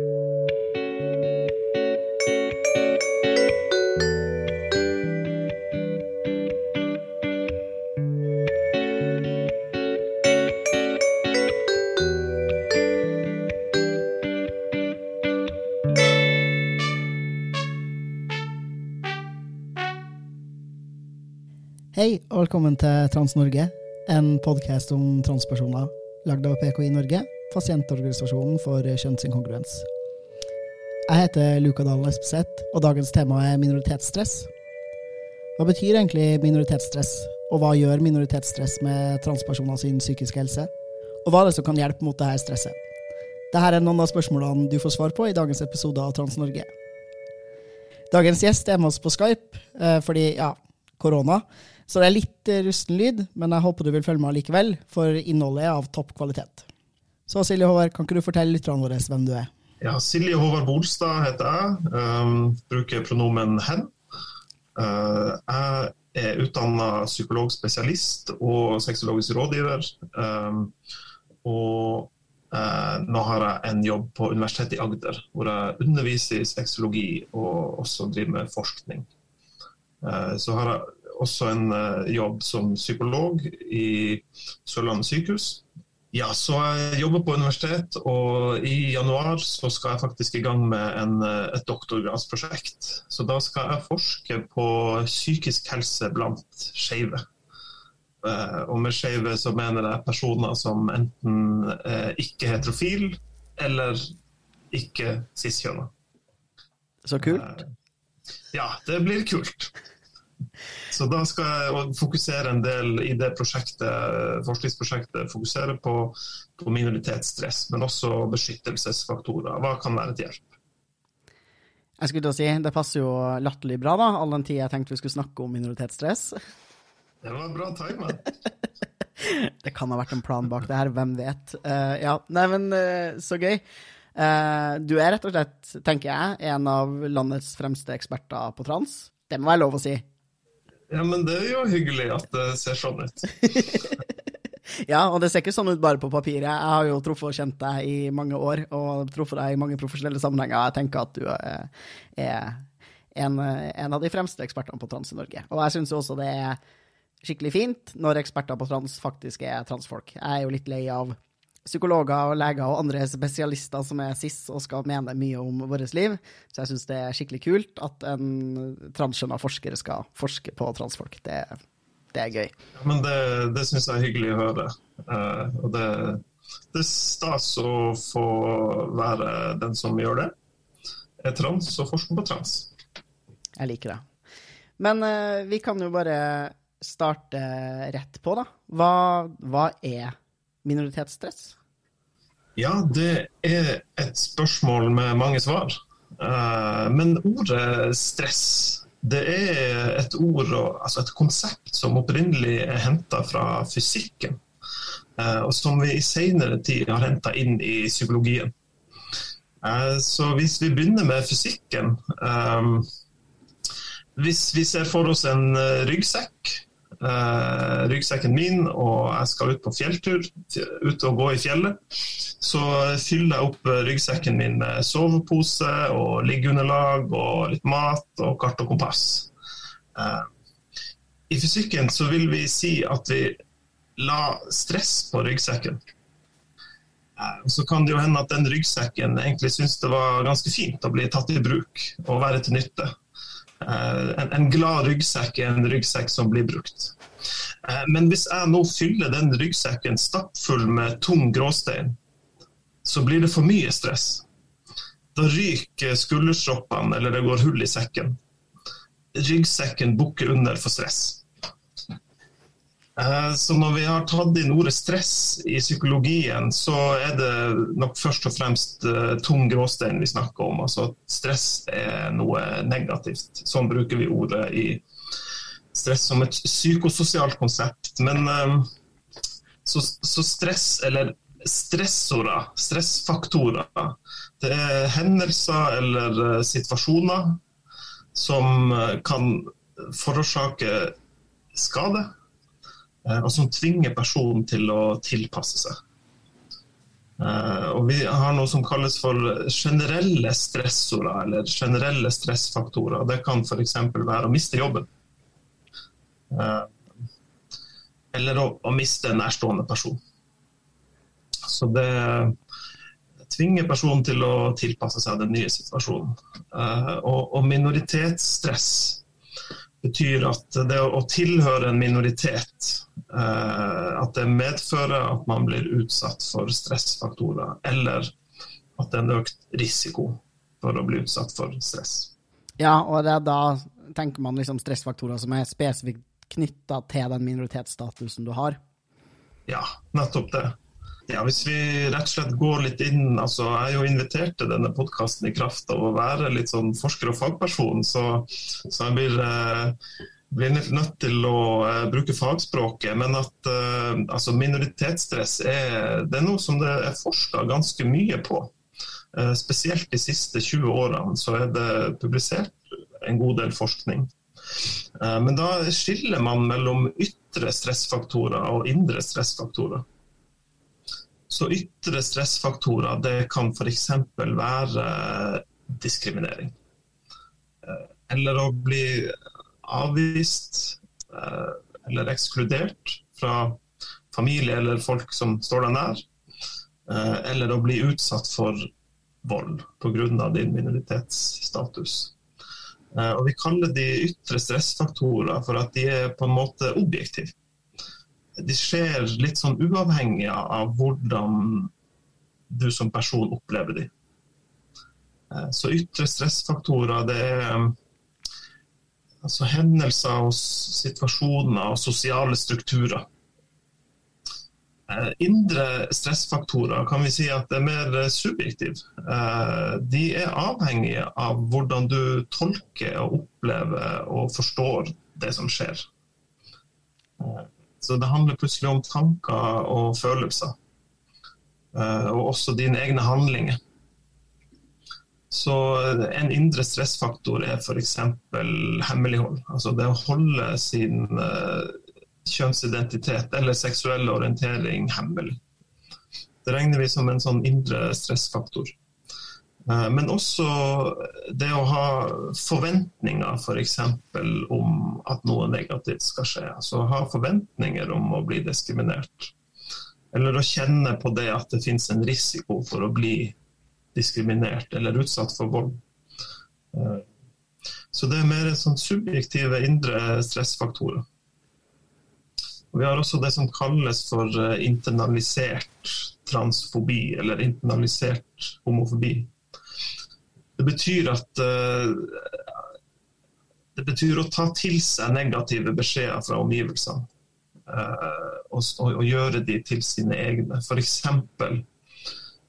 Hei, og velkommen til Trans-Norge, en podkast om transpersoner lagd av PKI Norge, pasientorganisasjonen for kjønnsinkongruens. Jeg heter Luka Dalen Espeseth, og dagens tema er minoritetsstress. Hva betyr egentlig minoritetsstress, og hva gjør minoritetsstress med transpersoner sin psykiske helse? Og hva er det som kan hjelpe mot dette stresset? Dette er noen av spørsmålene du får svar på i dagens episode av Trans-Norge. Dagens gjest er med oss på Skype, eh, fordi, ja, korona. Så det er litt rusten lyd, men jeg håper du vil følge med likevel, for innholdet er av topp kvalitet. Så Silje Håvard, kan ikke du fortelle lytterne våre hvem du er? Ja, Silje Håvard Bolstad heter jeg. Um, bruker pronomen hen. Uh, jeg er utdanna psykologspesialist og sexologisk rådgiver. Um, og uh, nå har jeg en jobb på Universitetet i Agder, hvor jeg underviser i sexologi og også driver med forskning. Uh, så har jeg også en jobb som psykolog i Sørlandet sykehus. Ja, så jeg jobber på universitet, og i januar så skal jeg faktisk i gang med en, eh, et doktorgradsprosjekt. Så da skal jeg forske på psykisk helse blant skeive. Uh, og med skeive så mener jeg personer som enten er ikke heterofil eller ikke cis-kjønna. Så kult. Ja, det blir kult. Så da skal jeg fokusere en del i det prosjektet, forskningsprosjektet fokusere på, på minoritetsstress, men også beskyttelsesfaktorer. Hva kan være til hjelp? Jeg skulle til å si, Det passer jo latterlig bra, da, all den tid jeg tenkte vi skulle snakke om minoritetsstress. Det var bra time det kan ha vært en plan bak det her, hvem vet. Uh, ja, nei, men uh, så gøy. Uh, du er rett og slett, tenker jeg, en av landets fremste eksperter på trans. Det må være lov å si? Ja, men det er jo hyggelig at det ser sånn ut. ja, og det ser ikke sånn ut bare på papiret. Jeg har jo truffet og kjent deg i mange år, og truffet deg i mange profesjonelle sammenhenger. Jeg tenker at du er en, en av de fremste ekspertene på trans i Norge. Og jeg syns også det er skikkelig fint når eksperter på trans faktisk er transfolk. Jeg er jo litt lei av psykologer og leger og andre spesialister som er cis og skal mene mye om vårt liv. Så jeg syns det er skikkelig kult at en transkjønna forsker skal forske på transfolk. Det, det er gøy. Ja, men det, det syns jeg er hyggelig å høre. Uh, og det, det er stas å få være den som gjør det. Er trans og forsker på trans. Jeg liker det. Men uh, vi kan jo bare starte rett på, da. Hva, hva er minoritetsstress? Ja, det er et spørsmål med mange svar. Eh, men ordet stress det er et ord, altså et konsept som opprinnelig er henta fra fysikken. Eh, og som vi i senere tid har henta inn i psykologien. Eh, så hvis vi begynner med fysikken Hvis vi ser for oss en ryggsekk eh, ryggsekken min og jeg skal ut på fjelltur, ut og gå i fjellet, så fyller jeg opp ryggsekken min med sovepose og liggeunderlag og litt mat og kart og kompass. Eh, I fysikken så vil vi si at vi la stress på ryggsekken. Eh, så kan det jo hende at den ryggsekken egentlig syns det var ganske fint å bli tatt i bruk og være til nytte. Eh, en, en, glad ryggsekk er en ryggsekk som blir brukt. Eh, men hvis jeg nå fyller den ryggsekken stappfull med tung gråstein, så blir det for mye stress. Da ryker skulderstroppene, eller det går hull i sekken. Ryggsekken bukker under for stress. Eh, så når vi har tatt inn ordet stress i psykologien, så er det nok først og fremst tom gråstein vi snakker om. Altså at stress er noe negativt. Sånn bruker vi ordet i stress som et psykososialt konsept. Men uh, så, så, stress, eller stressorer, stressfaktorer, det er hendelser eller situasjoner som kan forårsake skade Eh, og som tvinger personen til å tilpasse seg. Og vi har noe som kalles for generelle stressorer, eller generelle stressfaktorer. Det kan f.eks. være å miste jobben. Eller å, å miste en nærstående person. Så det tvinger personen til å tilpasse seg den nye situasjonen. Og, og minoritetsstress betyr at det å tilhøre en minoritet at det medfører at man blir utsatt for stressfaktorer, eller at det er en økt risiko for å bli utsatt for stress. Ja, og det da tenker man liksom stressfaktorer som er spesifikt knytta til den minoritetsstatusen du har? Ja, nettopp det. Ja, Hvis vi rett og slett går litt inn altså Jeg er jo invitert til denne podkasten i kraft av å være litt sånn forsker og fagperson, så, så jeg blir, eh, blir, nødt til å eh, bruke fagspråket. Men at eh, altså minoritetsstress er, det er noe som det er forska ganske mye på. Eh, spesielt de siste 20 årene så er det publisert en god del forskning. Eh, men da skiller man mellom ytre stressfaktorer og indre stressfaktorer. Så ytre stressfaktorer det kan f.eks. være diskriminering. Eh, eller å bli avvist eller ekskludert fra familie eller folk som står deg nær. Eller å bli utsatt for vold pga. din minoritetsstatus. Eh, og Vi kaller de ytre stressfaktorer for at de er på en måte objektive. De skjer litt sånn uavhengig av hvordan du som person opplever de. Eh, så ytre stressfaktorer det er altså hendelser og situasjoner og sosiale strukturer Eh, indre stressfaktorer kan vi si at er mer eh, subjektive. Eh, de er avhengige av hvordan du tolker og opplever og forstår det som skjer. Så det handler plutselig om tanker og følelser. Og også dine egne handlinger. Så en indre stressfaktor er f.eks. hemmelighold. Altså det å holde sin kjønnsidentitet eller seksuell orientering hemmelig. Det regner vi som en sånn indre stressfaktor. Eh, men også det å ha forventninger f.eks. For om at noe negativt skal skje. Altså ha forventninger om å bli diskriminert. Eller å kjenne på det at det finnes en risiko for å bli diskriminert eller utsatt for vold. Eh, så det er mer sånn subjektive indre stressfaktorer. Vi har også det som kalles for eh, internalisert transfobi, eller internalisert homofobi. Det betyr at uh, det betyr å ta til seg negative beskjeder fra omgivelsene. Uh, og, og, gjøre de til sine egne. F.eks.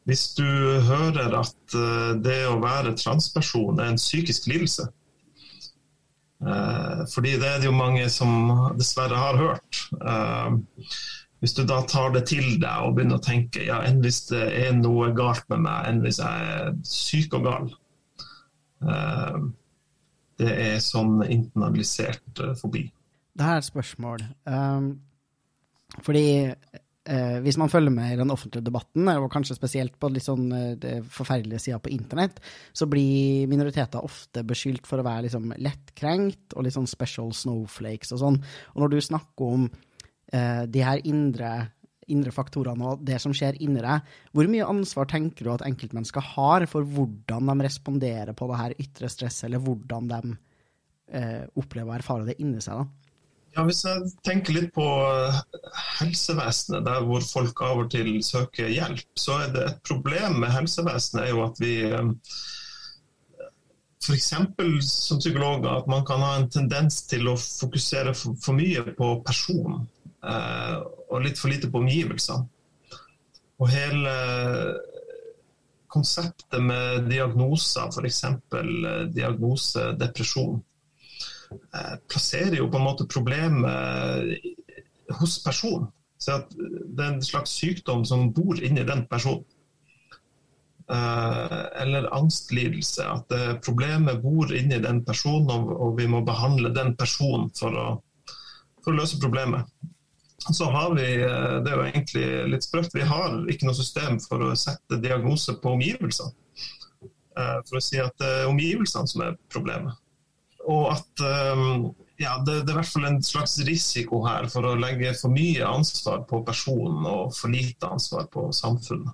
hvis du hører at uh, det å være transperson er en psykisk lidelse, Eh, fordi det er det jo mange som dessverre har hørt. Eh, hvis du da tar det til deg og begynner å tenke ja, enn hvis det er noe galt med meg, enn hvis jeg er syk og gal. Eh, det er sånn internalisert fobi. Det her er et spørsmål. Um, fordi eh, hvis man følger med i den offentlige debatten, og kanskje spesielt på litt sånn eh, forferdelige sider på internett, så blir minoriteter ofte beskyldt for å være liksom lettkrenkt og litt sånn special snowflakes og sånn. Og når du snakker om eh, de her indre, indre faktorene og det som skjer inni deg, hvor mye ansvar tenker du at enkeltmennesker har for hvordan de responderer på det her ytre stresset, eller hvordan de eh, opplever og erfarer det inni seg? da? Ja, Hvis jeg tenker litt på eh, helsevesenet, der hvor folk av og til søker hjelp, så er det et problem med helsevesenet er jo at vi eh, F.eks. som psykologer at man kan ha en tendens til å fokusere for, for mye på person eh, og litt for lite på omgivelsene. Og hele konseptet med diagnoser, f.eks. Eh, diagnose depresjon, Eh, plasserer jo på en måte problemet hos personen. Så det er en slags sykdom som bor inni den personen. Eh, eller angstlidelse. At problemet bor inni den personen, og vi må behandle den personen for å, for å løse problemet. Så har vi Det er jo egentlig litt sprøtt. Vi har ikke noe system for å sette diagnose på omgivelsene. For å si at det er omgivelsene som er problemet. Og at ja, det, det, er i hvert fall en slags risiko her for å legge for mye ansvar på personen og for lite ansvar på samfunnet.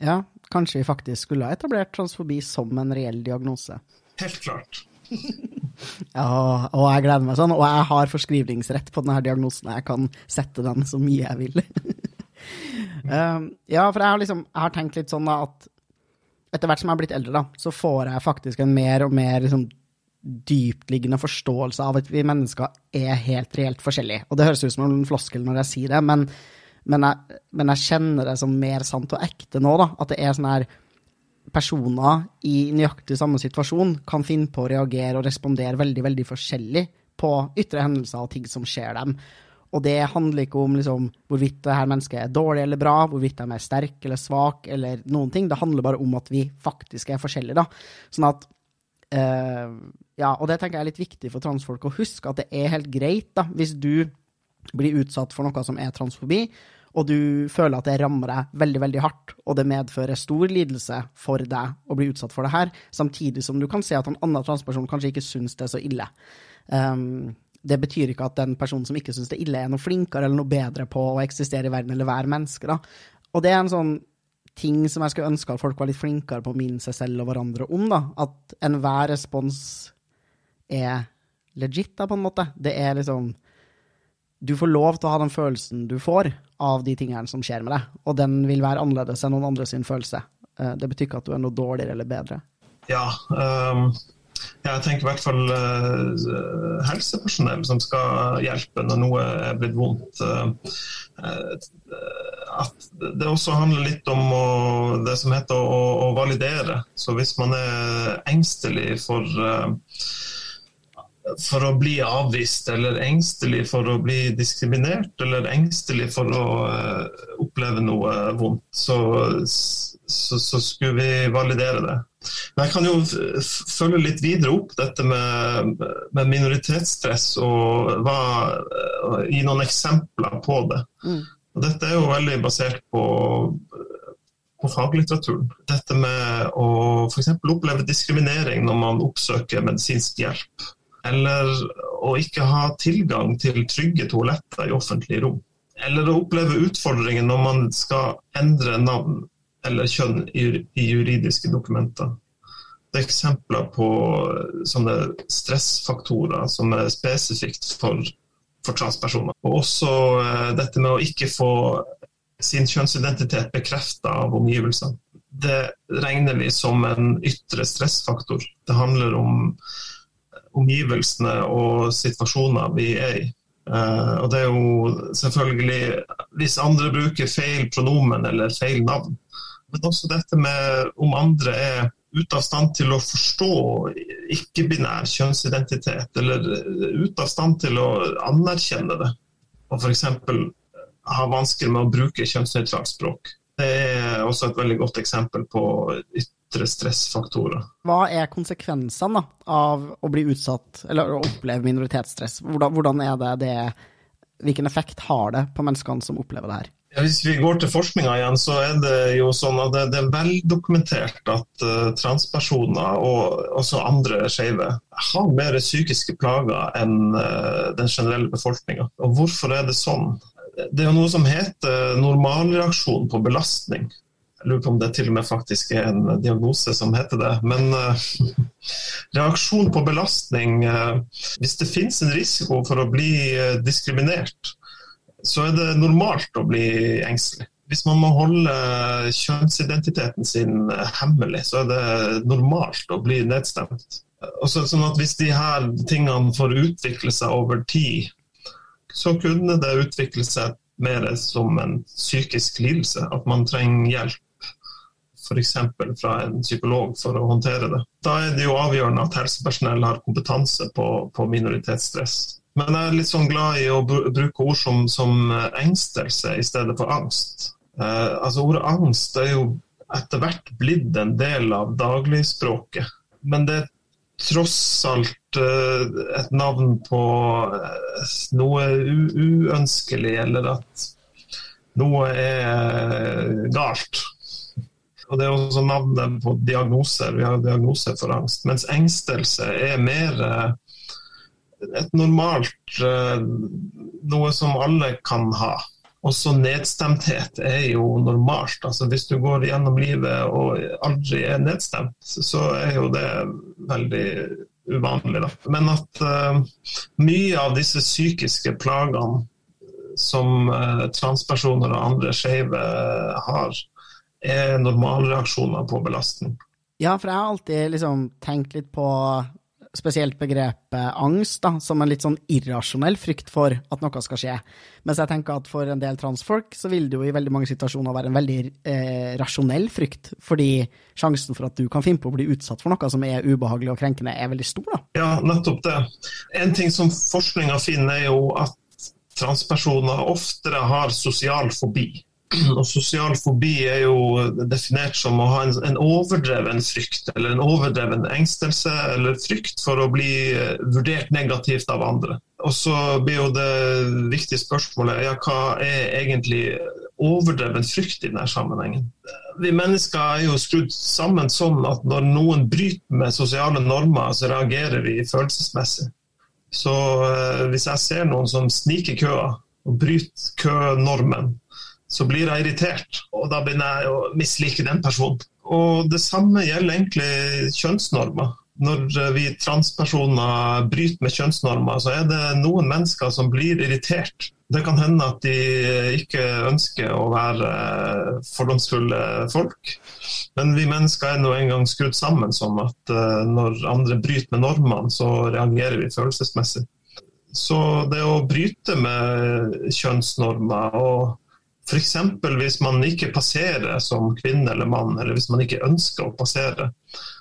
Ja, kanskje vi faktisk skulle ha etablert transfobi som en reell diagnose. Helt klart. ja, og jeg gleder meg sånn. Og jeg har forskrivningsrett på denne diagnosen. Jeg kan sette den så mye jeg vil. um, ja, for jeg har, liksom, jeg har tenkt litt sånn at etter hvert som jeg har blitt eldre, da, så får jeg faktisk en mer og mer liksom, dyptliggende forståelse av at vi mennesker er helt reelt forskjellige. Og det høres ut som en floskel når jeg sier det, men, men, jeg, men jeg, kjenner det som mer sant og ekte nå, da. At det er sånn her personer i nøyaktig samme situasjon kan finne på å reagere og respondere veldig, veldig forskjellig på ytre hendelser og ting som skjer dem. Og det handler ikke om liksom, hvorvidt det her mennesket er dårlig eller bra, hvorvidt de er sterk eller svak eller noen ting. Det handler bare om at vi faktisk er forskjellige, da. Sånn at øh, ja, og det tenker jeg er litt viktig for transfolk å huske, at det er helt greit da, hvis du blir utsatt for noe som er transfobi, og du føler at det rammer deg veldig veldig hardt, og det medfører stor lidelse for deg å bli utsatt for det her, samtidig som du kan se at en annen transperson kanskje ikke syns det er så ille. Um, det betyr ikke at den personen som ikke syns det er ille, er noe flinkere eller noe bedre på å eksistere i verden eller være menneske. da. Og det er en sånn ting som jeg skulle ønske at folk var litt flinkere på å minne seg selv og hverandre om. da, At enhver respons er legit, da, på en måte. Det er liksom Du får lov til å ha den følelsen du får av de tingene som skjer med deg, og den vil være annerledes enn noen andre sin følelse. Eh, det betyr ikke at du er noe dårligere eller bedre. Ja, um, jeg tenker i hvert fall uh, helsepersonell som skal hjelpe når noe er blitt vondt. Uh, at det også handler litt om å, det som heter å, å, validere. Så hvis man er engstelig for uh, for å bli avvist, eller engstelig for å bli diskriminert, eller engstelig for å uh, oppleve noe vondt, så, så, så, skulle vi validere det. Men jeg kan jo følge litt videre opp dette med, med minoritetsstress og hva, og gi noen eksempler på det. Mm. Og dette er jo veldig basert på, på faglitteraturen. Dette med å f.eks. oppleve diskriminering når man oppsøker medisinsk hjelp. Eller å ikke ha tilgang til trygge toaletter i offentlige rom. Eller å oppleve utfordringer når man skal endre navn eller kjønn i, juridiske dokumenter. Det er eksempler på sånne stressfaktorer som er spesifikt for for transpersoner. Og også uh, dette med å ikke få sin kjønnsidentitet bekrefta av omgivelsene. Det regner vi som en ytre stressfaktor. Det handler om omgivelsene og situasjoner vi er i. Uh, og det er jo selvfølgelig hvis andre bruker feil pronomen eller feil navn. Men også dette med om andre er ute av stand til å forstå ikke-binær kjønnsidentitet, eller ute av stand til å anerkjenne det, og f.eks. ha vansker med å bruke kjønnsnøytralt språk. Det er også et veldig godt eksempel på ytre stressfaktorer. Hva er konsekvensene av å bli utsatt, eller å oppleve minoritetsstress? Hvordan, hvordan er det det Hvilken effekt har det på menneskene som opplever det her? Hvis vi går til forskninga igjen, så er det jo sånn at det, er veldokumentert at uh, transpersoner og også andre skeive har mer psykiske plager enn uh, den generelle befolkninga. Og hvorfor er det sånn? Det er jo noe som heter normalreaksjon på belastning. Jeg lurer på om det til og med faktisk er en diagnose som heter det. Men uh, reaksjon på belastning Hvis det finnes en risiko for å bli diskriminert, så er det normalt å bli engstelig. Hvis man må holde kjønnsidentiteten sin hemmelig, så er det normalt å bli nedstemt. Også, sånn at Hvis de her tingene får utvikle seg over tid, så kunne det utvikle seg mer som en psykisk lidelse. At man trenger hjelp, f.eks. fra en psykolog, for å håndtere det. Da er det jo avgjørende at helsepersonell har kompetanse på, på minoritetsstress. Men jeg er litt sånn glad i å bruke ord som, som engstelse i stedet for angst. Eh, altså Ordet angst er jo etter hvert blitt en del av dagligspråket. Men det er tross alt et navn på noe uønskelig, eller at noe er galt. Og Det er også navnet på diagnoser. Vi har diagnoser for angst. Mens engstelse er mer et normalt Noe som alle kan ha. Også nedstemthet er jo normalt. Altså Hvis du går gjennom livet og aldri er nedstemt, så er jo det veldig uvanlig. Da. Men at uh, mye av disse psykiske plagene som uh, transpersoner og andre skeive har, er normalreaksjoner på belastning. Ja, for jeg har alltid liksom tenkt litt på spesielt begrepet angst da, som en litt sånn irrasjonell frykt for at noe skal skje. Mens jeg tenker at for en del transfolk så vil det jo i veldig mange situasjoner være en veldig eh, rasjonell frykt, fordi sjansen for at du kan finne på å bli utsatt for noe som er ubehagelig og krenkende, er veldig stor. da. Ja, nettopp det. En ting som forskninga finner, er jo at transpersoner oftere har sosial fobi. Og Sosial fobi er jo definert som å ha en, en, overdreven frykt eller en overdreven engstelse eller frykt for å bli eh, vurdert negativt av andre. Og så blir jo det viktige spørsmålet ja, hva er egentlig overdreven frykt i denne sammenhengen. Vi mennesker er jo skrudd sammen sånn at når noen bryter med sosiale normer, så reagerer vi følelsesmessig. Så eh, hvis jeg ser noen som sniker køa og bryter kønormen, så blir jeg irritert. Og da begynner jeg å mislike den personen. Og det samme gjelder egentlig kjønnsnormer. Når vi transpersoner bryter med kjønnsnormer, så er det noen mennesker som blir irritert. Det kan hende at de ikke ønsker å være fordomsfulle folk. Men vi mennesker er nå engang skrudd sammen som at eh, når andre bryter med normene, så reagerer vi følelsesmessig. Så det å bryte med kjønnsnormer og F.eks. hvis man ikke passerer som kvinne eller mann, eller hvis man ikke ønsker å passere,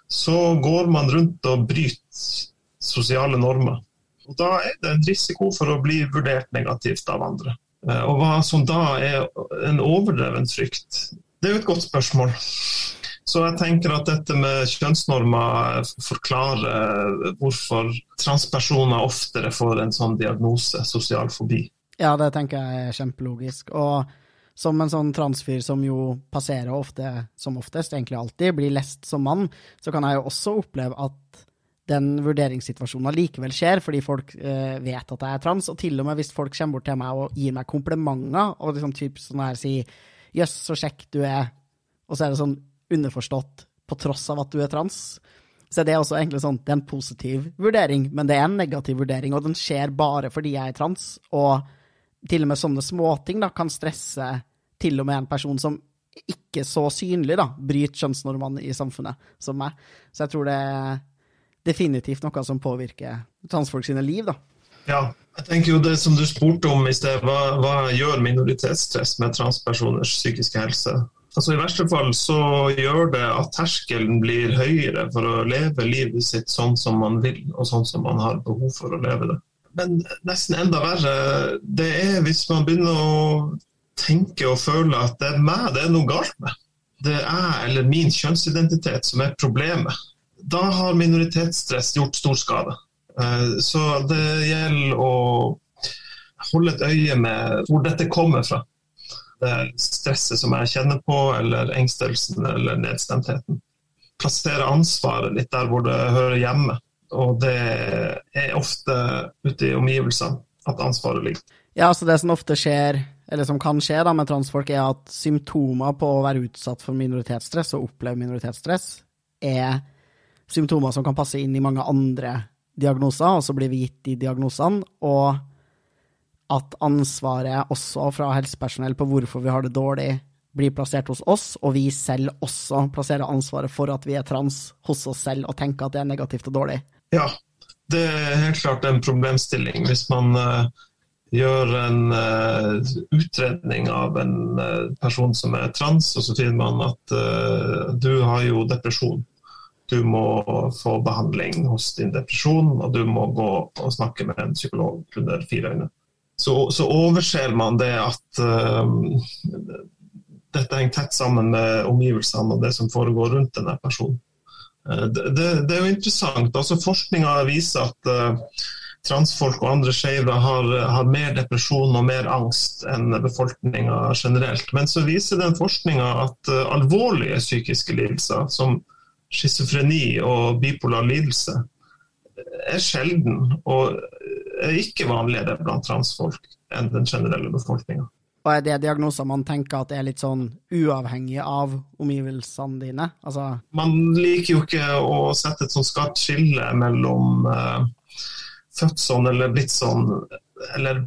så går man rundt og bryter sosiale normer. Og Da er det en risiko for å bli vurdert negativt av andre. Eh, og Hva som da er en overdreven frykt, det er jo et godt spørsmål. Så jeg tenker at dette med kjønnsnormer forklarer hvorfor transpersoner oftere får en sånn diagnose, sosial fobi. Ja, det tenker jeg er kjempelogisk. Og som en sånn transfyr som jo passerer ofte, som oftest, egentlig alltid, blir lest som mann, så kan jeg jo også oppleve at den vurderingssituasjonen likevel skjer, fordi folk eh, vet at jeg er trans, og til og med hvis folk kommer bort til meg og gir meg komplimenter, og liksom typ sånn her sier 'jøss, så kjekk du er', og så er det sånn underforstått på tross av at du er trans, så det er også egentlig sånn, det er en positiv vurdering, men det er en negativ vurdering, og den skjer bare fordi jeg er trans, og til og med sånne småting da, kan stresse til og med en person som ikke så synlig da, bryter kjønnsnormene i samfunnet som meg. Så jeg tror det er definitivt noe som påvirker transfolk sine liv. da. Ja, jeg tenker jo det som du spurte om i sted, hva, hva gjør minoritetsstress med transpersoners psykiske helse? Altså I verste fall så gjør det at terskelen blir høyere for å leve livet sitt sånn som man vil, og sånn som man har behov for å leve det. Men nesten enda verre, det er hvis man begynner å tenke og føle at det er meg det er noe galt med. Det er jeg eller min kjønnsidentitet som er problemet. Da har minoritetsstress gjort stor skade. Eh, så det gjelder å holde et øye med hvor dette kommer fra. Det stresset som jeg kjenner på, eller engstelsen eller nedstemtheten. Plassere ansvaret litt der hvor det hører hjemme. Og det er ofte ute i omgivelsene at ansvaret ligger. Ja, så det som ofte skjer, eller som kan skje da med transfolk, er at symptomer på å være utsatt for minoritetsstress og oppleve minoritetsstress, er symptomer som kan passe inn i mange andre diagnoser, og så blir vi gitt de diagnosene, og at ansvaret også fra helsepersonell på hvorfor vi har det dårlig, blir plassert hos oss, og vi selv også plasserer ansvaret for at vi er trans hos oss selv, og tenker at det er negativt og dårlig. Ja, det er helt klart en problemstilling. Hvis man uh, gjør en uh, utredning av en uh, person som er trans, og så finner man at du har jo depresjon. Du må få behandling hos din depresjon, og du må gå og snakke med en psykolog under fire øyne. Så, så overser man det at dette henger tett sammen med omgivelsene og det som foregår rundt denne personen. Det, det, det, er jo interessant. altså Forskninga viser at uh, transfolk og andre skeive har, har, mer depresjon og mer angst enn befolkninga generelt. Men så viser den forskninga at uh, alvorlige psykiske lidelser, som schizofreni og bipolar lidelse, er sjelden og er ikke vanligere blant transfolk enn den generelle befolkninga. Og er det diagnoser man tenker at er litt sånn uavhengig av omgivelsene dine? Altså man liker jo ikke å sette et sånt skarpt skille mellom uh, født sånn eller blitt sånn, eller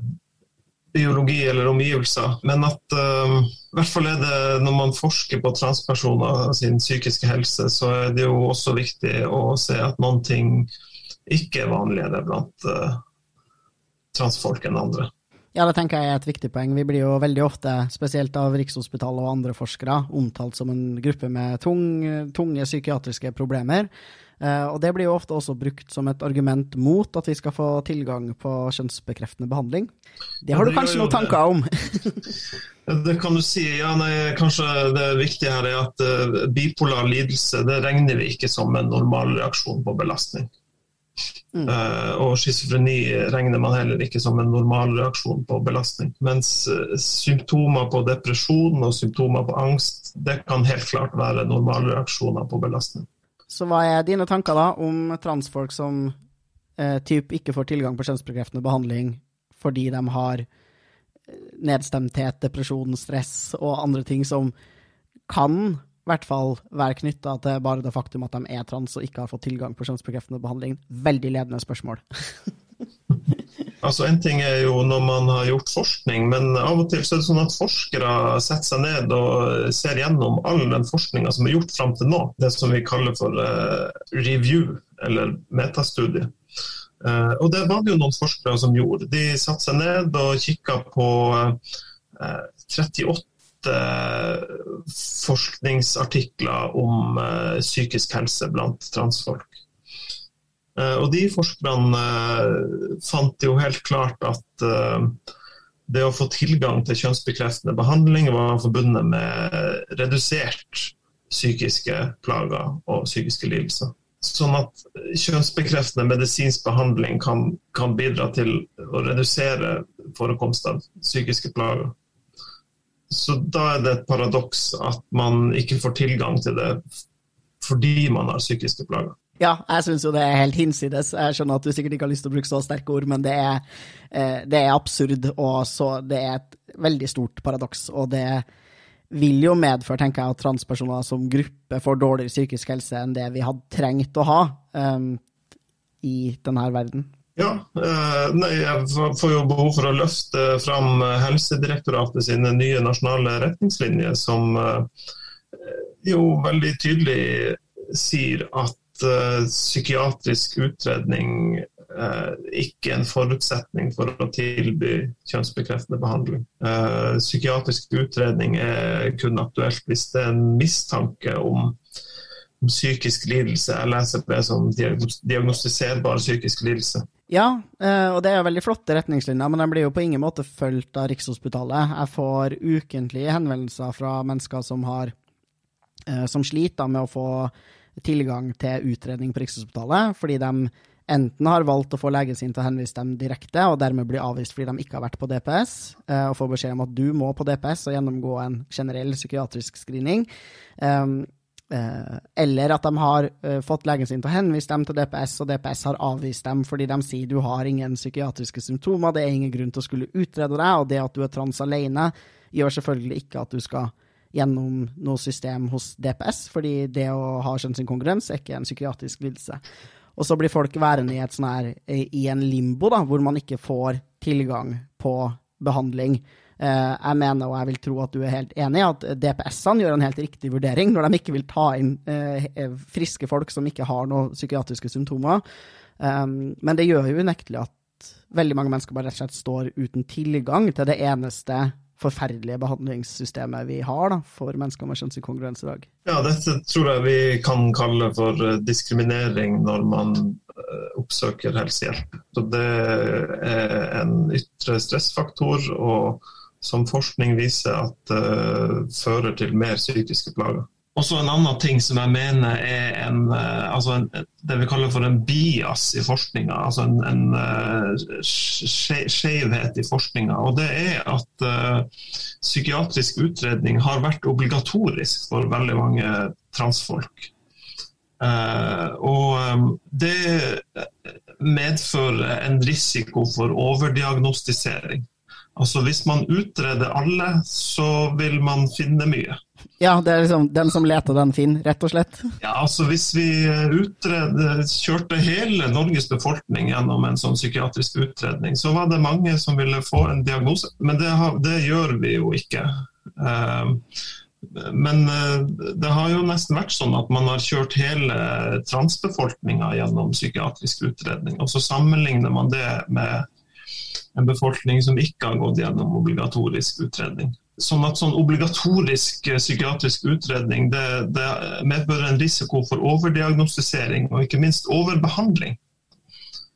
biologi eller omgivelser. Men at uh, i hvert fall er det når man forsker på transpersoner sin psykiske helse, så er det jo også viktig å se at noen ting ikke er vanligere blant uh, transfolk enn andre. Ja, det tenker jeg er et viktig poeng. Vi blir jo veldig ofte, spesielt av Rikshospitalet og andre forskere, omtalt som en gruppe med tung, tunge psykiatriske problemer. Eh, og det blir jo ofte også brukt som et argument mot at vi skal få tilgang på kjønnsbekreftende behandling. Det har du kanskje noen tanker om? det kan du si. Ja, nei, kanskje det viktige her er at uh, bipolar lidelse det regner vi ikke som en normal reaksjon på belastning. Mm. Uh, og schizofreni regner man heller ikke som en normal reaksjon på belastning. Mens uh, symptomer på depresjon og symptomer på angst, det kan helt klart være normale reaksjoner på belastning. Så hva er dine tanker da om transfolk som eh, typ ikke får tilgang på kjønnsbekreftende behandling fordi de har nedstemthet, depresjon, stress og andre ting som kan hvert fall være knytta til bare det faktum at de er trans og ikke har fått tilgang på kjønnsbekreftende behandling. Veldig ledende spørsmål. altså En ting er jo når man har gjort forskning, men av og til så er det sånn at forskere setter seg ned og ser gjennom all den forskninga som er gjort fram til nå. Det som vi kaller for uh, review, eller metastudie. Uh, og det var det jo noen forskere som gjorde. De satte seg ned og kikka på uh, 38 forskningsartikler om uh, psykisk helse blant transfolk. Uh, og de forskerne fant jo helt klart at det å få tilgang til kjønnsbekreftende behandling var forbundet med redusert psykiske plager og psykiske lidelser. Sånn at kjønnsbekreftende medisinsk behandling kan, kan bidra til å redusere forekomst av psykiske plager. Så da er det et paradoks at man ikke får tilgang til det fordi man har psykiske plager. Ja, jeg syns jo det er helt hinsides. Jeg skjønner at du sikkert ikke har lyst til å bruke så sterke ord, men det er, eh, det er absurd, og så det er et veldig stort paradoks. Og det vil jo medføre, tenker jeg, at transpersoner som gruppe får dårligere psykisk helse enn det vi hadde trengt å ha um, i denne verden. Ja, eh, nei, jeg får jo behov for å løfte fram eh, Helsedirektoratet sine nye nasjonale retningslinjer, som eh, jo veldig tydelig sier at psykiatrisk utredning ikke er en forutsetning for å tilby kjønnsbekreftende behandling. Psykiatrisk utredning er kun aktuelt hvis det er en mistanke om psykisk lidelse. Jeg leser det som diagnostiserbar psykisk lidelse. Ja, eh, og det er jo veldig flotte retningslinjer, men de blir jo på ingen måte fulgt av Rikshospitalet. Jeg får ukentlige henvendelser fra mennesker som, har, eh, som sliter med å få tilgang til utredning på Rikshospitalet, fordi de enten har valgt å få legen sin til å henvise dem direkte, og dermed bli avvist fordi de ikke har vært på DPS, eh, og får beskjed om at du må på DPS og gjennomgå en generell psykiatrisk screening. Eh, eller at de har uh, fått legen sin til å henvise dem til DPS, og DPS har avvist dem fordi de sier du har ingen psykiatriske symptomer, det er ingen grunn til å skulle utrede deg, og det at du er trans alene, gjør selvfølgelig ikke at du skal gjennom noe system hos DPS, fordi det å ha kjønnsinkongruens er ikke en psykiatrisk lidelse. Og så blir folk værende i, sånn her, i en limbo, da, hvor man ikke får tilgang på behandling. Eh, jeg mener, og jeg vil tro at du er helt enig, at DPS-ene gjør en helt riktig vurdering når de ikke vil ta inn eh, friske folk som ikke har noen psykiatriske symptomer. Um, men det gjør jo unektelig at veldig mange mennesker bare rett og slett står uten tilgang til det eneste forferdelige behandlingssystemet vi har da, for mennesker med kjønnsinkongruens i dag. Ja, dette tror jeg vi kan kalle for eh, diskriminering når man oppsøker helsehjelp. Så det er en ytre stressfaktor. og som forskning viser at uh, fører til mer psykiske plager. også en annen ting som jeg mener er en, altså en, det vi kaller for en bias i forskninga. Altså en, en skjevhet i forskninga. Og det er at uh, psykiatrisk utredning har vært obligatorisk for veldig mange transfolk. Uh, og det medfører en risiko for overdiagnostisering. Altså Hvis man utreder alle, så vil man finne mye. Ja, det er liksom den som leter, den finner, rett og slett? Ja, altså Hvis vi utreder, kjørte hele Norges befolkning gjennom en sånn psykiatrisk utredning, så var det mange som ville få en diagnose. Men det, har, det gjør vi jo ikke. Uh, men eh, det har jo nesten vært sånn at man har kjørt hele transbefolkninga gjennom psykiatrisk utredning. Og så sammenligner man det med en befolkning som ikke har gått gjennom obligatorisk utredning. Sånn at sånn obligatorisk eh, psykiatrisk utredning det, det medfører en risiko for overdiagnostisering og ikke minst overbehandling.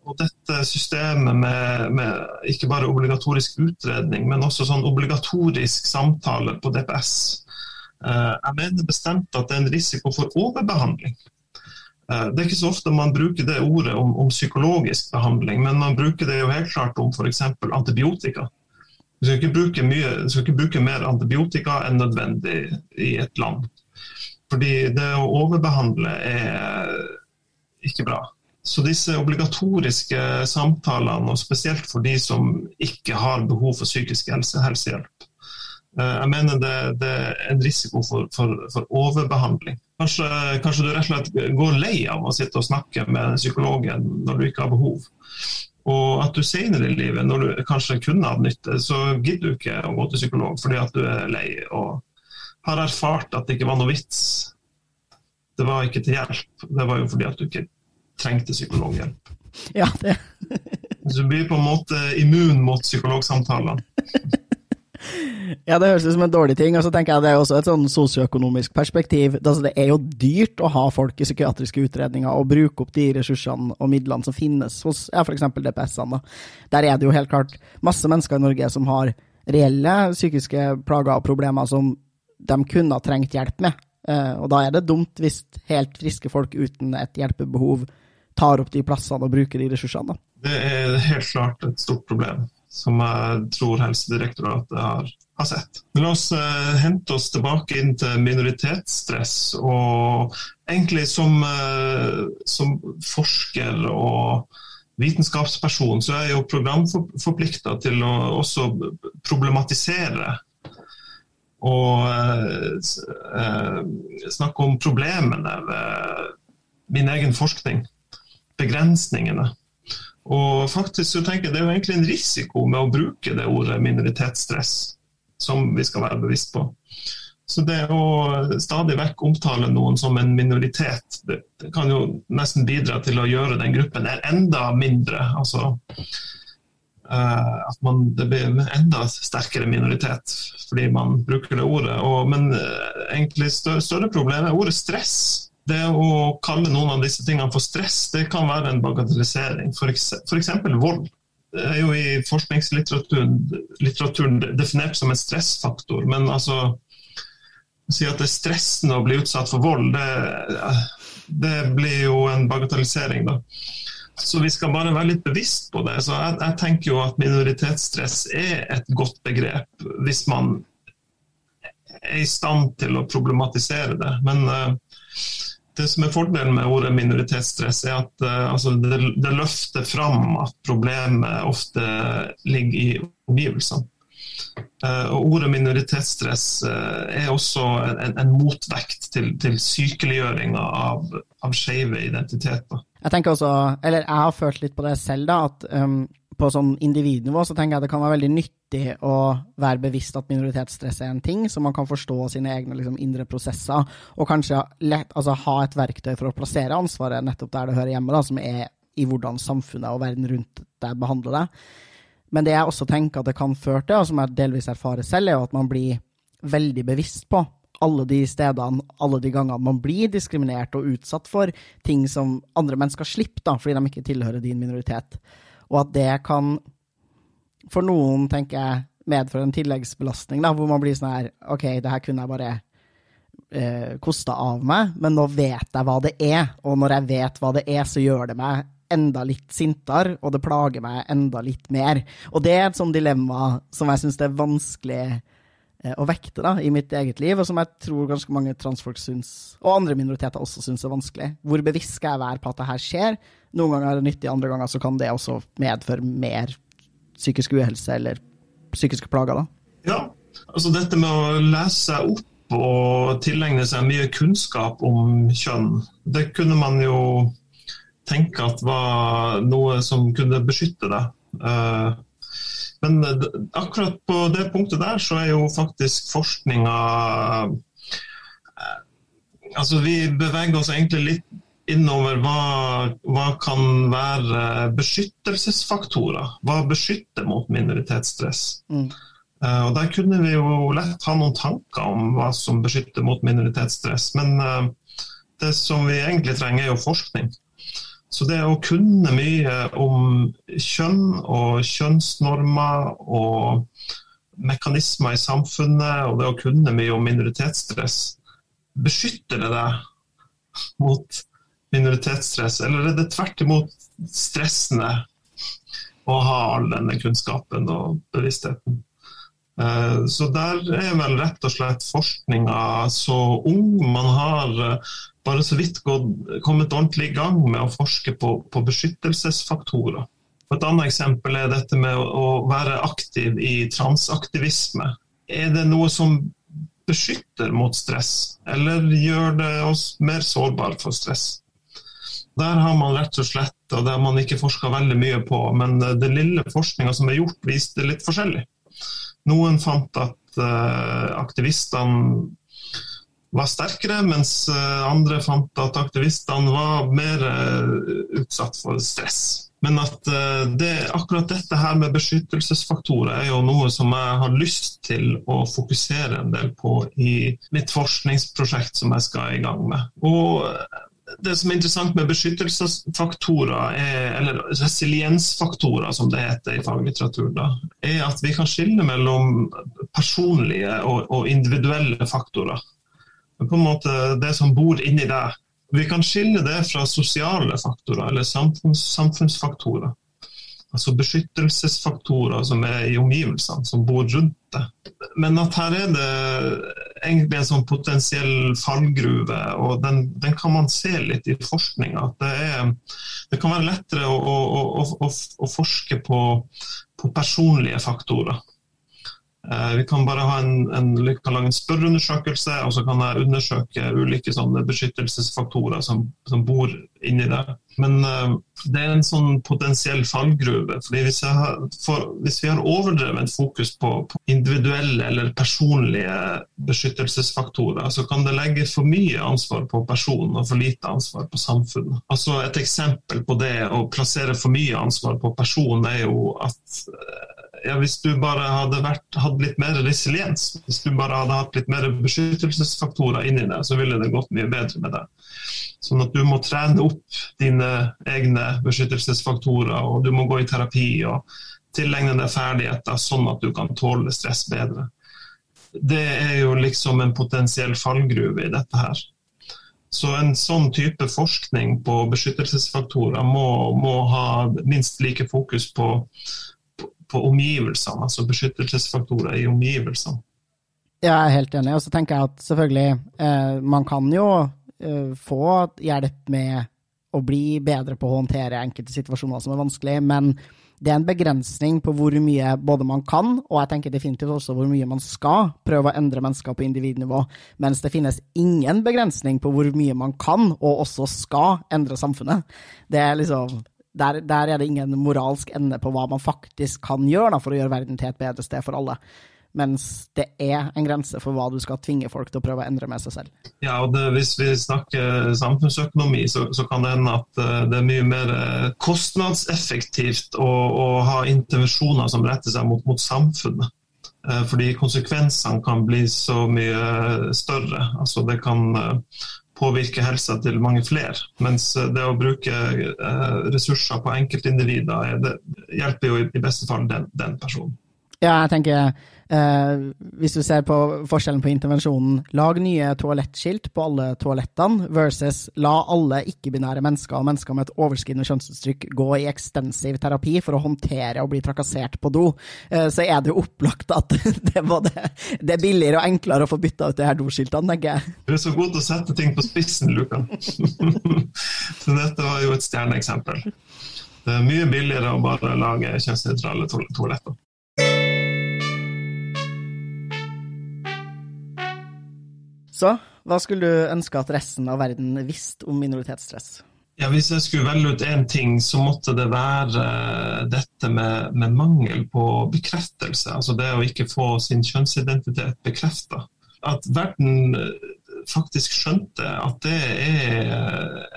Og dette systemet med, med ikke bare obligatorisk utredning, men også sånn obligatorisk samtale på DPS Eh, jeg mener bestemt at det er en risiko for overbehandling. Eh, det er ikke så ofte man bruker det ordet om, om psykologisk behandling, men man bruker det jo helt klart om f.eks. antibiotika. Vi skal, ikke mye, skal ikke bruke mer antibiotika enn nødvendig i et land. Fordi det å overbehandle er ikke bra. Så disse obligatoriske samtalene, og spesielt for de som ikke har behov for psykisk helse, helsehjelp, Eh, jeg mener det, det er en risiko for, for, for overbehandling. Kanskje, kanskje, du rett og slett går lei av å sitte og snakke med psykologen når du ikke har behov. Og at du senere i livet, når du kanskje kunne hatt nytte, så gidder du ikke å gå til psykolog fordi at du er lei og har erfart at det ikke var noe vits. Det var ikke til hjelp. Det var jo fordi at du ikke trengte psykologhjelp. Ja, det. så du blir på en måte immun mot psykologsamtalene. Ja, det høres ut som en dårlig ting. Og så tenker jeg det er også et sånn sosioøkonomisk perspektiv. Altså, det er jo dyrt å ha folk i psykiatriske utredninger og bruke opp de ressursene og midlene som finnes hos ja, f.eks. DPS-ene. Der er det jo helt klart masse mennesker i Norge som har reelle psykiske plager og problemer som de kunne ha trengt hjelp med. Eh, og da er det dumt hvis helt friske folk uten et hjelpebehov tar opp de plassene og bruker de ressursene. Det er helt klart et stort problem som jeg tror Helsedirektoratet har, har sett. Men la oss eh, hente oss tilbake inn til minoritetsstress. Og egentlig som, eh, som forsker og vitenskapsperson så er jeg jo programforplikta til å også problematisere og eh, snakke om problemene ved min egen forskning. Begrensningene. Og faktisk så tenker jeg Det er jo egentlig en risiko med å bruke det ordet minoritetsstress, som vi skal være bevisst på. Så det å stadig vekk omtale noen som en minoritet, det, kan jo nesten bidra til å gjøre den gruppen enda mindre. Altså uh, at man, det blir en enda sterkere minoritet fordi man bruker det ordet. Og, men uh, egentlig større, større problem er ordet stress det å kalle noen av disse tingene for stress, det kan være en bagatellisering. F.eks. vold. Det er jo i forskningslitteraturen definert som en stressfaktor. Men altså å si at det er stressende å bli utsatt for vold, det, det blir jo en bagatellisering, da. Så vi skal bare være litt bevisst på det. Så jeg, jeg tenker jo at minoritetsstress er et godt begrep hvis man er i stand til å problematisere det. Men uh, det som er fordelen med ordet minoritetsstress, er at uh, altså det, det, løfter fram at problemet ofte ligger i omgivelsene. Uh, og Ordet minoritetsstress uh, er også en, en motvekt til, til sykeliggjøringa av, av skeive identiteter. Jeg tenker også, eller jeg har følt litt på det selv, da, at um, på sånn individnivå så tenker jeg det kan være veldig nyttig å være bevisst at minoritetsstress er en ting, så man kan forstå sine egne liksom, indre prosesser, og kanskje lett, altså, ha et verktøy for å plassere ansvaret nettopp der det hører hjemme, da, som er i hvordan samfunnet og verden rundt deg behandler deg. Men det jeg også tenker at det kan føre til, og som jeg delvis erfarer selv, er jo at man blir veldig bevisst på alle de stedene, alle de gangene man blir diskriminert og utsatt for ting som andre mennesker slipper, da, fordi de ikke tilhører din minoritet og at det kan, for noen, tenker jeg, medføre en tilleggsbelastning, da, hvor man blir sånn her OK, det her kunne jeg bare eh, kosta av meg, men nå vet jeg hva det er. Og når jeg vet hva det er, så gjør det meg enda litt sintere, og det plager meg enda litt mer. Og det er et sånt dilemma som jeg syns det er vanskelig å vekte da, i mitt eget liv, og som jeg tror ganske mange transfolk syns, og andre minoriteter også syns er vanskelig. Hvor bevisst skal jeg være på at det her skjer? Noen ganger er det nyttig, andre ganger så kan det også medføre mer psykisk uhelse eller psykiske plager. da. Ja, altså dette med å lese seg opp og tilegne seg mye kunnskap om kjønn, det kunne man jo tenke at var noe som kunne beskytte deg. Eh, men akkurat på det punktet der så er jo faktisk forskninga eh, Altså vi beveger oss egentlig litt innover hva, hva kan være beskyttelsesfaktorer. Hva beskytter mot minoritetsstress. Mm. Og Der kunne vi jo lett ha noen tanker om hva som beskytter mot minoritetsstress. Men det som vi egentlig trenger, er jo forskning. Så det å kunne mye om kjønn og kjønnsnormer og mekanismer i samfunnet, og det å kunne mye om minoritetsstress, beskytter det deg mot minoritetsstress, eller er det tvert imot stressende å ha all denne kunnskapen og bevisstheten? Eh, så der er vel rett og slett forskninga så ung. Man har eh, bare så vidt gått, kommet ordentlig i gang med å forske på, på beskyttelsesfaktorer. Et annet eksempel er dette med å være aktiv i transaktivisme. Er det noe som beskytter mot stress, eller gjør det oss mer sårbare for stress? Der har man rett og slett, og det har man ikke forska veldig mye på, men den lille forskninga som er gjort, viste litt forskjellig. Noen fant at uh, aktivistene var sterkere, mens uh, andre fant at aktivistene var mer uh, utsatt for stress. Men at det, akkurat dette her med beskyttelsesfaktorer er jo noe som jeg har lyst til å fokusere en del på i mitt forskningsprosjekt som jeg skal i gang med. Og det som er interessant med beskyttelsesfaktorer, er, eller resiliensfaktorer som det heter i faglitteratur, da, er at vi kan skille mellom personlige og, og individuelle faktorer. På en måte Det som bor inni deg. Vi kan skille det fra sosiale faktorer eller samfunns, samfunnsfaktorer. Altså beskyttelsesfaktorer som er i omgivelsene, som bor rundt det. Men at her er det egentlig en sånn potensiell fallgruve, og den, den kan man se litt i forskninga. Det, det, kan være lettere å, å, å, å forske på, på personlige faktorer. Eh, vi kan bare ha en, en, lage en spørreundersøkelse, og så kan jeg undersøke ulike beskyttelsesfaktorer som, som, bor inni det. Men uh, det er en sånn potensiell fallgruve. fordi hvis, har, for, hvis vi har overdrevet fokus på, på, individuelle eller personlige beskyttelsesfaktorer, så kan det legge for mye ansvar på personen og for lite ansvar på samfunnet. Altså Et eksempel på det å plassere for mye ansvar på personen er jo at uh, ja, hvis du bare hadde vært, hatt litt mer resiliens, hvis du bare hadde hatt litt mer beskyttelsesfaktorer inni deg, så ville det gått mye bedre med deg. Sånn at du må trene opp dine egne beskyttelsesfaktorer, og du må gå i terapi og tilegne deg ferdigheter sånn at du kan tåle stress bedre. Det er jo liksom en potensiell fallgruve i dette her. Så en sånn type forskning på beskyttelsesfaktorer må, må ha minst like fokus på på omgivelsene, altså beskyttelsesfaktorer i omgivelsene. Jeg er helt enig. Og så tenker jeg at selvfølgelig, eh, man kan jo eh, få hjelp med å bli bedre på å håndtere enkelte situasjoner som er vanskelig, men det er en begrensning på hvor mye både man kan, og jeg tenker definitivt også hvor mye man skal prøve å endre mennesker på individnivå, mens det finnes ingen begrensning på hvor mye man kan, og også skal, endre samfunnet. Det er liksom der, der, er det ingen moralsk ende på hva man faktisk kan gjøre da, for å gjøre verden til et bedre sted for alle. Mens det er en grense for hva du skal tvinge folk til å prøve å endre med seg selv. Ja, og det, Hvis vi snakker samfunnsøkonomi, så, så, kan det hende at uh, det er mye mer uh, kostnadseffektivt å, å, ha intervensjoner som retter seg mot, mot samfunnet. Uh, fordi konsekvensene kan bli så mye større. Altså det kan påvirke helsa til mange flere. Mens eh, det å bruke eh, ressurser på enkeltindivider det hjelper jo i beste fall den, den personen. Ja, jeg tenker Eh, hvis du ser på forskjellen på intervensjonen lag nye toalettskilt på alle toalettene versus la alle ikke-binære mennesker og mennesker med et overskridende kjønnsuttrykk gå i ekstensiv terapi for å håndtere og bli trakassert på do, eh, så er det jo opplagt at det, både, det er billigere og enklere å få bytta ut de her doskiltene, tenker jeg. Du er så god til å sette ting på spissen, Lukan. så dette var jo et stjerneeksempel. Det er mye billigere å bare lage kjønnsnøytrale toaletter. Så hva skulle du ønske at resten av verden visste om minoritetsstress? Ja, Hvis jeg skulle velge ut én ting, så måtte det være dette med, med, mangel på bekreftelse. Altså det å ikke få sin kjønnsidentitet bekrefta. At verden faktisk skjønte at det er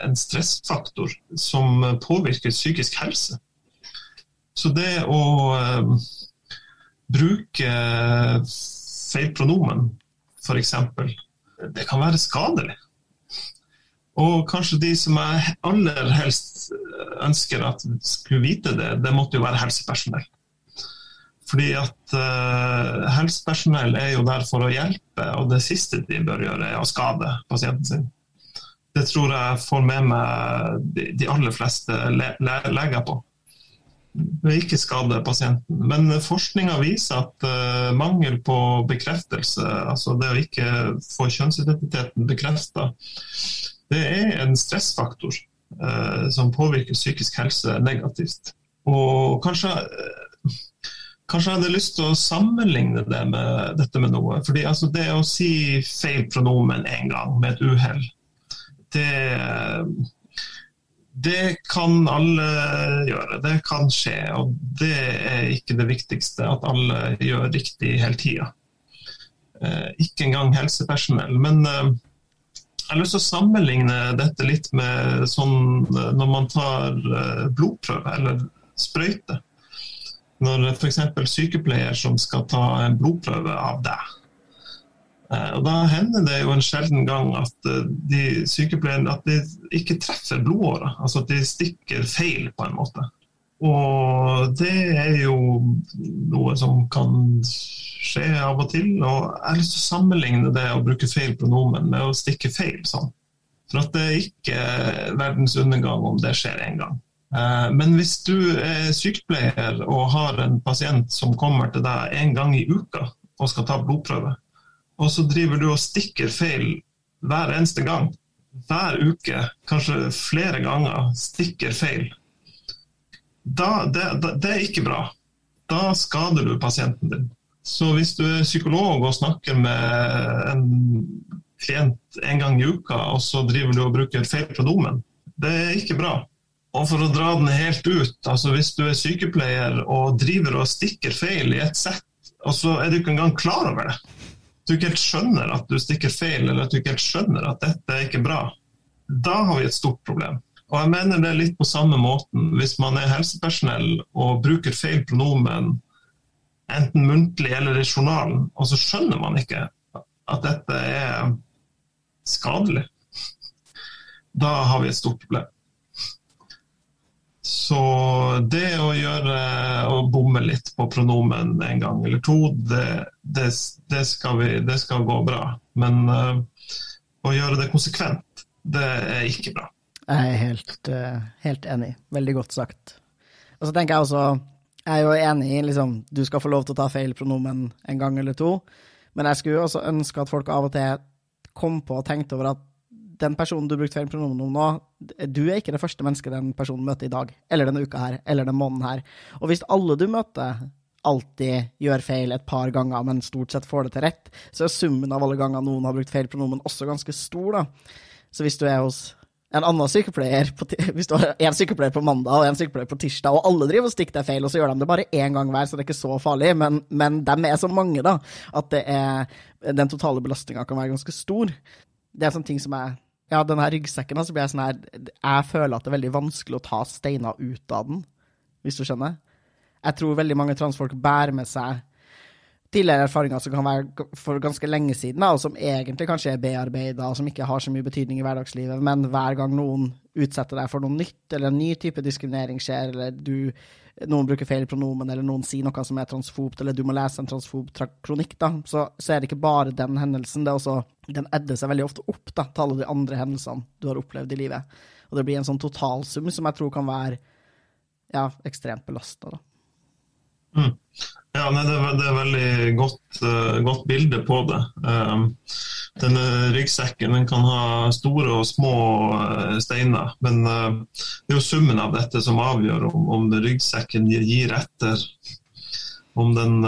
en stressfaktor som påvirker psykisk helse. Så det å bruke feil pronomen, f.eks., det kan være skadelig. Og kanskje de som jeg aller helst ønsker at skulle vite det, det måtte jo være helsepersonell. Fordi at uh, helsepersonell er jo der for å hjelpe, og det siste de bør gjøre, er å skade pasienten sin. Det tror jeg får med meg de, de aller fleste le le leger på vil ikke skade pasienten. Men forskninga viser at uh, mangel på bekreftelse, altså det å ikke få kjønnsidentiteten bekrefta, det er en stressfaktor uh, som påvirker psykisk helse negativt. Og kanskje, uh, kanskje jeg hadde lyst til å sammenligne det med dette med noe. fordi altså, Det å si feil pronomen én gang med et uhell, det det kan alle gjøre, det kan skje. Og det er ikke det viktigste, at alle gjør riktig hele tida. Eh, ikke engang helsepersonell. Men eh, jeg har lyst til å sammenligne dette litt med sånn eh, når man tar blodprøve eller sprøyte. Når f.eks. sykepleier som skal ta en blodprøve av deg Eh, og Da hender det jo en sjelden gang at eh, de sykepleierne at de ikke treffer blodåra. Altså at de stikker feil, på en måte. Og det er jo noe som kan skje av og til. Og jeg har lyst til å sammenligne det å bruke feil pronomen med å stikke feil. sånn. For at det er ikke verdens undergang om det skjer en gang. Eh, men hvis du er sykepleier og har en pasient som kommer til deg en gang i uka og skal ta blodprøve, og så driver du og stikker feil hver eneste gang. Hver uke, kanskje flere ganger, stikker feil. Da, det, det er ikke bra. Da skader du pasienten din. Så hvis du er psykolog og snakker med en klient en gang i uka, og så driver du og bruker feil pronomen, det er ikke bra. Og for å dra den helt ut, altså hvis du er sykepleier og driver og stikker feil i et sett, og så er du ikke engang klar over det, du ikke helt skjønner at du stikker feil, eller at du ikke helt skjønner at dette er ikke bra, da har vi et stort problem. Og jeg mener det er litt på samme måten. Hvis man er helsepersonell og bruker feil pronomen, enten muntlig eller i journalen, og så skjønner man ikke at dette er skadelig, da har vi et stort problem. Så det å gjøre å bomme litt på pronomen en gang eller to, det, det, det, skal, vi, det skal, gå bra. Men uh, å gjøre det konsekvent, det er ikke bra. Jeg er helt, uh, helt enig. Veldig godt sagt. Og så tenker jeg også, jeg er jo enig i liksom, du skal få lov til å ta feil pronomen en gang eller to, men jeg skulle også ønske at folk av og til kom på og tenkte over at den personen du brukte feil pronomen om nå, du er ikke det første mennesket den personen møter i dag, eller denne uka her, eller den måneden her. Og hvis alle du møter, alltid gjør feil et par ganger, men stort sett får det til rett, så er summen av alle ganger noen har brukt feil pronomen, også ganske stor, da. Så hvis du er hos en annen sykepleier på, hvis du har en sykepleier på mandag og en sykepleier på tirsdag, og alle driver og stikker deg feil, og så gjør de det bare én gang hver, så det er ikke så farlig, men, men de er så mange, da, at er, den totale belastninga kan være ganske stor. Det er sånne ting som jeg ja, den her ryggsekken, så blir jeg sånn her Jeg føler at det er veldig vanskelig å ta steiner ut av den, hvis du skjønner. Jeg tror veldig mange transfolk bærer med seg tidligere erfaringer som kan være for ganske lenge siden, og som egentlig kanskje er bearbeida, og som ikke har så mye betydning i hverdagslivet, men hver gang noen utsetter deg for noe nytt, eller en ny type diskriminering skjer, eller du noen bruker feil pronomen, eller noen sier noe som er transfobt, eller du må lese en transfob kronikk, da, så, så, er det ikke bare den hendelsen, det er også Den edder seg veldig ofte opp da, til alle de andre hendelsene du har opplevd i livet. Og det blir en sånn totalsum som jeg tror kan være ja, ekstremt belasta. Mm. Ja, nei, det, er, det er veldig godt, uh, godt, bilde på det. Um, denne ryggsekken den kan ha store og små uh, steiner, men uh, det er jo summen av dette som avgjør om, om ryggsekken gir etter, om den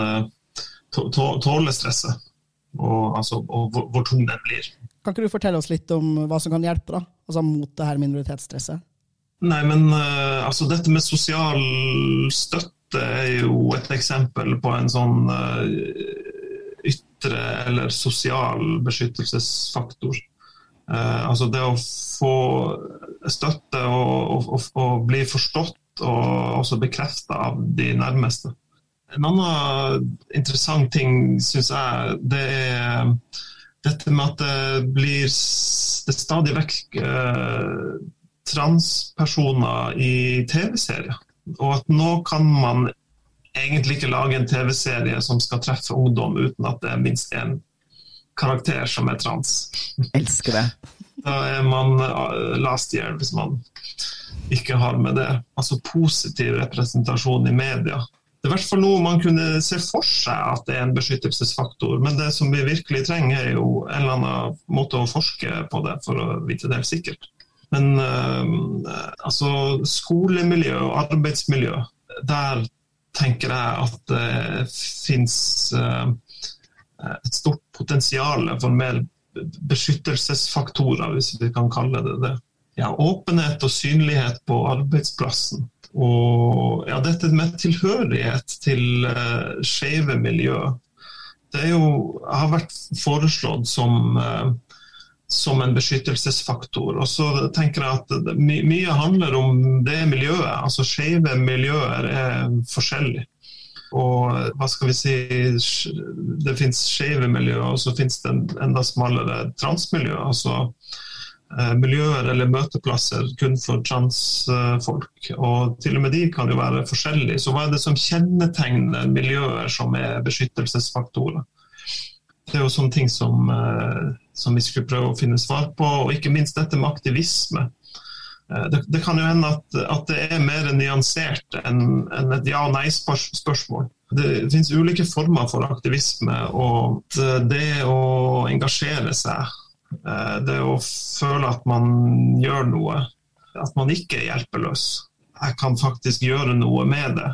tåler stresset, og, altså, og hvor, hvor, tung den blir. Kan ikke du fortelle oss litt om hva som kan hjelpe da, altså mot det her minoritetsstresset? Nei, men altså dette med sosial støtte dette er jo et eksempel på en sånn eh, ytre eller sosial beskyttelsesfaktor. Eh, altså det å få støtte og, og, og bli forstått og også bekrefta av de nærmeste. En annen interessant ting, syns jeg, det er dette med at det blir det stadig vekk eh, transpersoner i TV-serier. Og at nå kan man egentlig ikke lage en TV-serie som skal treffe ungdom uten at det er minst én karakter som er trans. Elsker det. Da er man uh, last year hvis man ikke har med det. Altså positiv representasjon i media. Det er i hvert fall noe man kunne se for seg at det er en beskyttelsesfaktor, men det som vi virkelig trenger, er jo en eller annen måte å forske på det for å vite det helt sikkert. Men uh, altså, skolemiljø og arbeidsmiljø, der tenker jeg at det fins uh, et stort potensial for mer beskyttelsesfaktorer, hvis vi kan kalle det det. Ja, åpenhet og synlighet på arbeidsplassen. Og ja, dette med tilhørighet til uh, skeive miljø. Det jo, har vært foreslått som uh, som en beskyttelsesfaktor. Og så tenker jeg at my Mye handler om det miljøet. altså Skeive miljøer er forskjellige. Og hva skal vi si Det finnes skeive miljøer, og så finnes det en enda smalere transmiljø. altså eh, Miljøer eller møteplasser kun for transfolk. Og til og med de kan jo være forskjellige. Så hva er det som kjennetegner miljøer som er beskyttelsesfaktorer? Det er jo sånne ting som eh, som vi skulle prøve å finne svar på. Og ikke minst dette med aktivisme. Eh, det, det kan jo hende at, at, det er mer nyansert enn en et ja- og nei-spørsmål. Det finnes ulike former for aktivisme, og det å engasjere seg, eh, det å føle at man gjør noe, at man ikke er hjelpeløs. Jeg kan faktisk gjøre noe med det.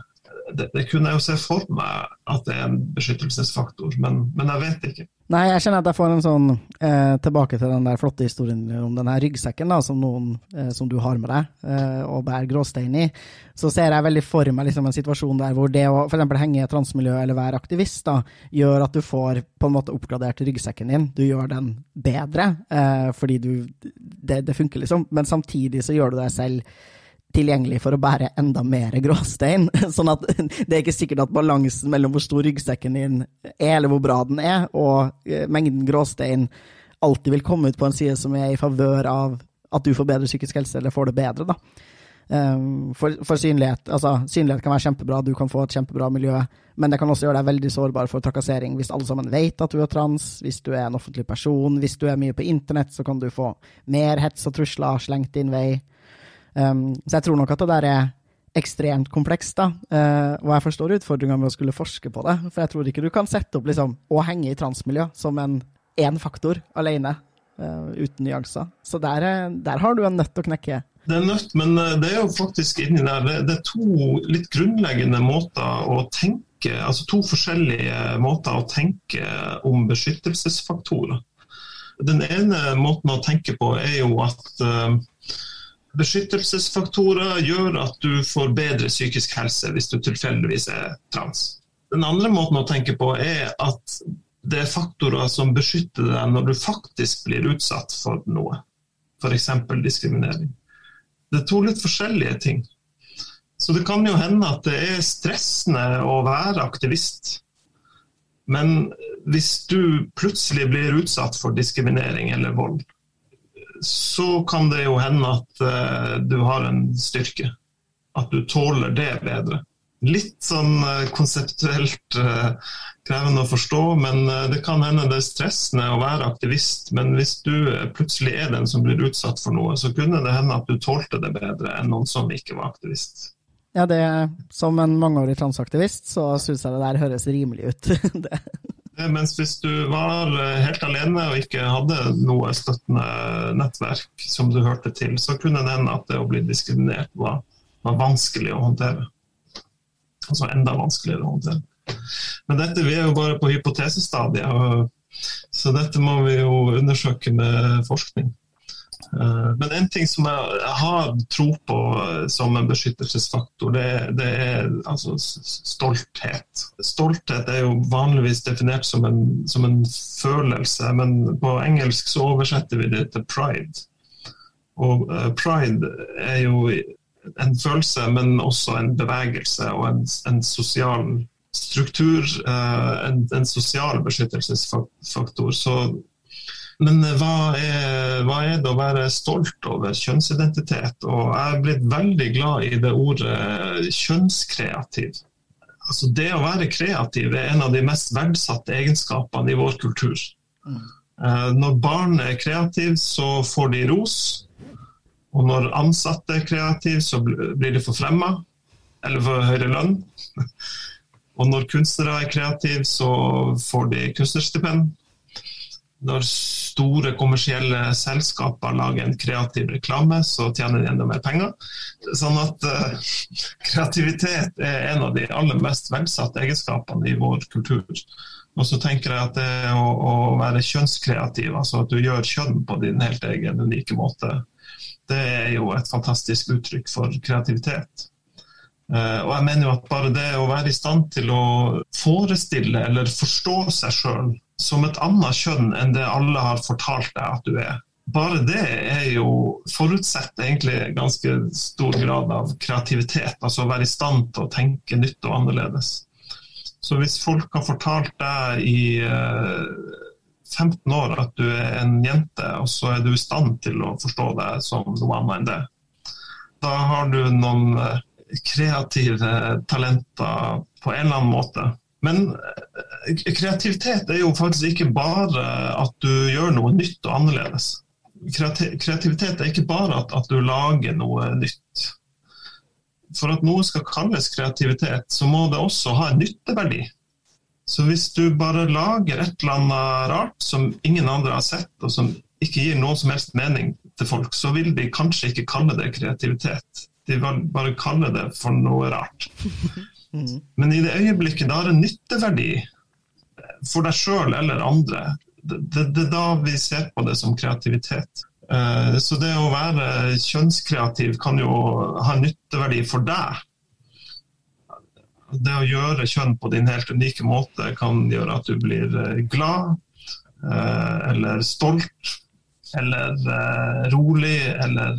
Det, det kunne jeg jo se for meg at det er en beskyttelsesfaktor, men, men jeg vet ikke. Nei, jeg kjenner at jeg får en sånn eh, Tilbake til den der flotte historien om den her ryggsekken da, som, noen, eh, som du har med deg eh, og bærer gråstein i. Så ser jeg veldig for meg liksom, en situasjon der hvor det å f.eks. henge i transmiljø eller være aktivist da, gjør at du får på en måte oppgradert ryggsekken din. Du gjør den bedre eh, fordi du, det, det funker, liksom. Men samtidig så gjør du deg selv tilgjengelig for å bære enda mer gråstein. Sånn at det er ikke sikkert at balansen mellom hvor stor ryggsekken din er, eller hvor bra den er, og eh, mengden gråstein alltid vil komme ut på en side som er i favør av at du får bedre psykisk helse, eller får det bedre, da. Um, for, for, synlighet altså synlighet kan være kjempebra, du kan få et kjempebra miljø, men det kan også gjøre deg veldig sårbar for trakassering hvis alle sammen vet at du er trans, hvis du er en offentlig person, hvis du er mye på internett, så kan du få mer hets og trusler slengt din vei. Um, så jeg tror nok at det der er ekstremt komplekst, da. Uh, og jeg forstår utfordringa med å skulle forske på det. For jeg tror ikke du kan sette opp liksom, å henge i transmiljø som en én faktor alene, uh, uten nyanser. Så der, der, har du en nøtt å knekke. Det er nødt, men eh, det er jo faktisk inni der det, det, er to litt grunnleggende måter å tenke Altså to forskjellige måter å tenke om beskyttelsesfaktorer. Den ene måten å tenke på er jo at uh, Beskyttelsesfaktorer gjør at du får bedre psykisk helse hvis du tilfeldigvis er trans. Den andre måten å tenke på er at det er faktorer som beskytter deg når du faktisk blir utsatt for noe, f.eks. diskriminering. Det er to litt forskjellige ting. Så det kan jo hende at det er stressende å være aktivist. Men hvis du plutselig blir utsatt for diskriminering eller vold, så kan det jo hende at uh, du har en styrke. At du tåler det bedre. litt sånn eh, konseptuelt uh, krevende å forstå, men det kan hende det er stressende å være aktivist. Men hvis du plutselig er den som blir utsatt for noe, så kunne det hende at du tålte det bedre enn noen som ikke var aktivist. Ja, det, som en mangeårig transaktivist, så syns jeg det der høres rimelig ut. det. Mens hvis du var helt alene og ikke hadde noe støttende nettverk som du hørte til, så kunne det hende at det å bli diskriminert var, var vanskelig å håndtere altså enda vanskeligere å håndtere. Men dette, vi er jo bare på hypotesestadiet, så dette må vi jo undersøke med forskning. Eh, men en ting som jeg har tro på som en beskyttelsesfaktor, det, det er altså stolthet. Stolthet er jo vanligvis definert som en, som en, følelse, men på engelsk så oversetter vi det til pride. Og eh, pride er jo en følelse, men også en bevegelse og en, en sosial struktur. En, en, sosial beskyttelsesfaktor. Så, men hva er, hva er, det å være stolt over kjønnsidentitet? Og jeg er blitt veldig glad i det ordet kjønnskreativ. Altså det å være kreativ er en av de mest verdsatte egenskapene i vår kultur. Mm. Uh, når barn er kreative, så får de ros. Og når ansatte er kreative, så blir de forfremma eller får høyere lønn. Og når kunstnere er kreative, så får de kunstnerstipend. Når store kommersielle selskaper lager en kreativ reklame, så tjener de enda mer penger. Sånn at uh, kreativitet er en av de aller mest verdsatte egenskapene i vår kultur. Og så tenker jeg at det å, å være kjønnskreativ, altså at du gjør kjønn på din helt egen unike måte, det er jo et fantastisk uttrykk for kreativitet. Uh, og jeg mener jo at bare det å være i stand til å forestille eller forstå seg sjøl som et annet kjønn enn det alle har fortalt deg at du er, bare det er jo forutsett egentlig ganske stor grad av kreativitet. Altså å være i stand til å tenke nytt og annerledes. Så hvis folk har fortalt deg i uh, 15 år at du er en jente, og så er du i stand til å forstå deg som noe annet enn det. Da har du noen eh, kreative talenter på en eller annen måte. Men eh, kreativitet er jo faktisk ikke bare at du gjør noe nytt og annerledes. Kreativitet er ikke bare at, at du lager noe nytt. For at noe skal kalles kreativitet, så må det også ha en nytteverdi. Så hvis du bare lager et eller annet rart som ingen andre har sett, og som ikke gir noen som helst mening til folk, så vil de kanskje ikke kalle det kreativitet. De vil bare kalle det for noe rart. Men i det øyeblikket det har en nytteverdi for deg sjøl eller andre, det, er da vi ser på det som kreativitet. Eh, så det å være kjønnskreativ kan jo ha nytteverdi for deg det å gjøre kjønn på din helt unike måte kan gjøre at du blir eh, glad eh, eller stolt eller rolig eller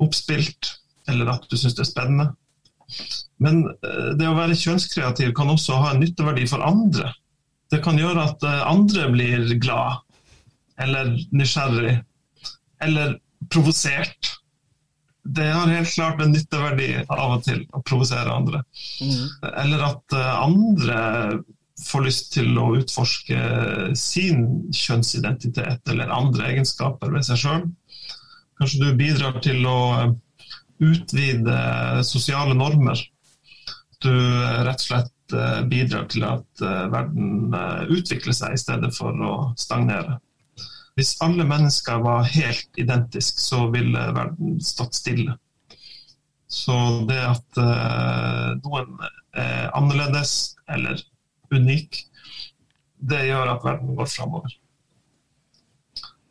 oppspilt, eller at du syns det er spennende. Men det å være kjønnskreativ kan også ha en nytteverdi for andre. Det kan gjøre at andre blir glad eller nysgjerrig eller provosert det har helt klart en nytteverdi av og til å provosere andre. Mm. Eller at eh, andre får lyst til å utforske sin kjønnsidentitet eller andre egenskaper ved seg sjøl. Kanskje du bidrar til å eh, utvide sosiale normer. Du eh, rett og slett bidrar til at verden utvikler seg i stedet for å stagnere. Hvis alle mennesker var helt identiske, så ville verden stått stille. Så det at noen er annerledes eller unik, det gjør at verden går framover.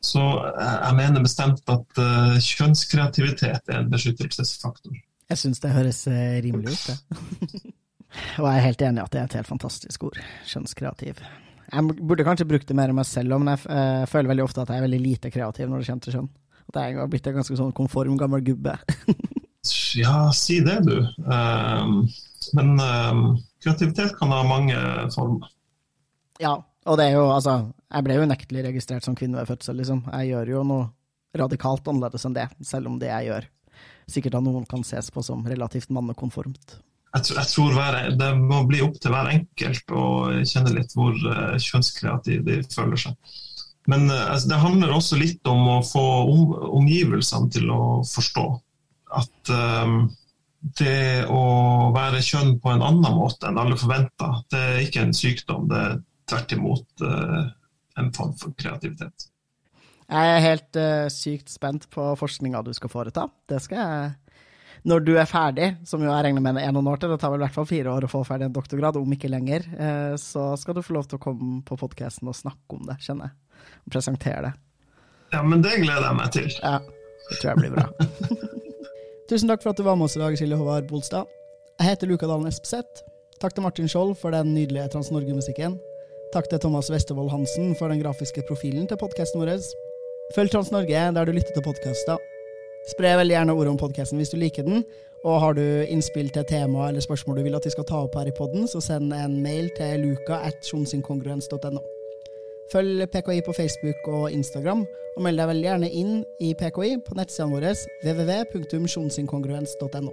Så jeg mener bestemt at uh, kjønnskreativitet er en beskyttelsesfaktor. Jeg syns det høres eh, rimelig ut, det. Og jeg er helt enig i at det er et helt fantastisk ord. Kjønnskreativ. Jeg burde kanskje brukt det mer om meg selv, men jeg, føler veldig ofte at jeg er veldig lite kreativ når det kommer til kjønn. At jeg har blitt en ganske sånn konform gammel gubbe. ja, si det, du. Um, men um, kreativitet kan ha mange former. Ja, og det er jo altså Jeg ble jo unektelig registrert som kvinne ved fødsel, liksom. Jeg gjør jo noe radikalt annerledes enn det, selv om det jeg gjør, sikkert av noen kan ses på som relativt mannekonformt. jeg, tror det må bli opp til hver enkelt å kjenne litt hvor uh, kjønnskreativ de føler seg. Men uh, altså, det handler også litt om å få om, omgivelsene til å forstå at um, det å være kjønn på en annen måte enn alle forventer, det er ikke en sykdom. Det er tvert imot en form for kreativitet. Jeg er helt uh, sykt spent på forskninga du skal foreta. Det skal jeg Når du er ferdig, som jo jeg regner med er noen år til, det tar vel i hvert fall fire år å få ferdig en doktorgrad, om ikke lenger, uh, så skal du få lov til å komme på podkasten og snakke om det, kjenner jeg. Og presentere det. Ja, men det gleder jeg meg til. Ja, det tror jeg blir bra. Tusen takk for at du var med oss i dag, Silje Håvard Bolstad. Jeg heter Luka Dalen Espeseth. Takk til Martin Skjold for den nydelige Trans-Norge-musikken. Takk til Thomas Westervold Hansen for den grafiske profilen til podkasten vår. Følg Trans-Norge der du lytter til podkaster. Spre veldig gjerne ordet om podkasten hvis du liker den. Og har du innspill til tema eller spørsmål du vil at vi skal ta opp her i podden, så send en mail til luka at sjonsinkongruens.no. Følg PKI på Facebook og Instagram, og meld deg veldig gjerne inn i PKI på nettsidene våre www.sjonsinkongruens.no.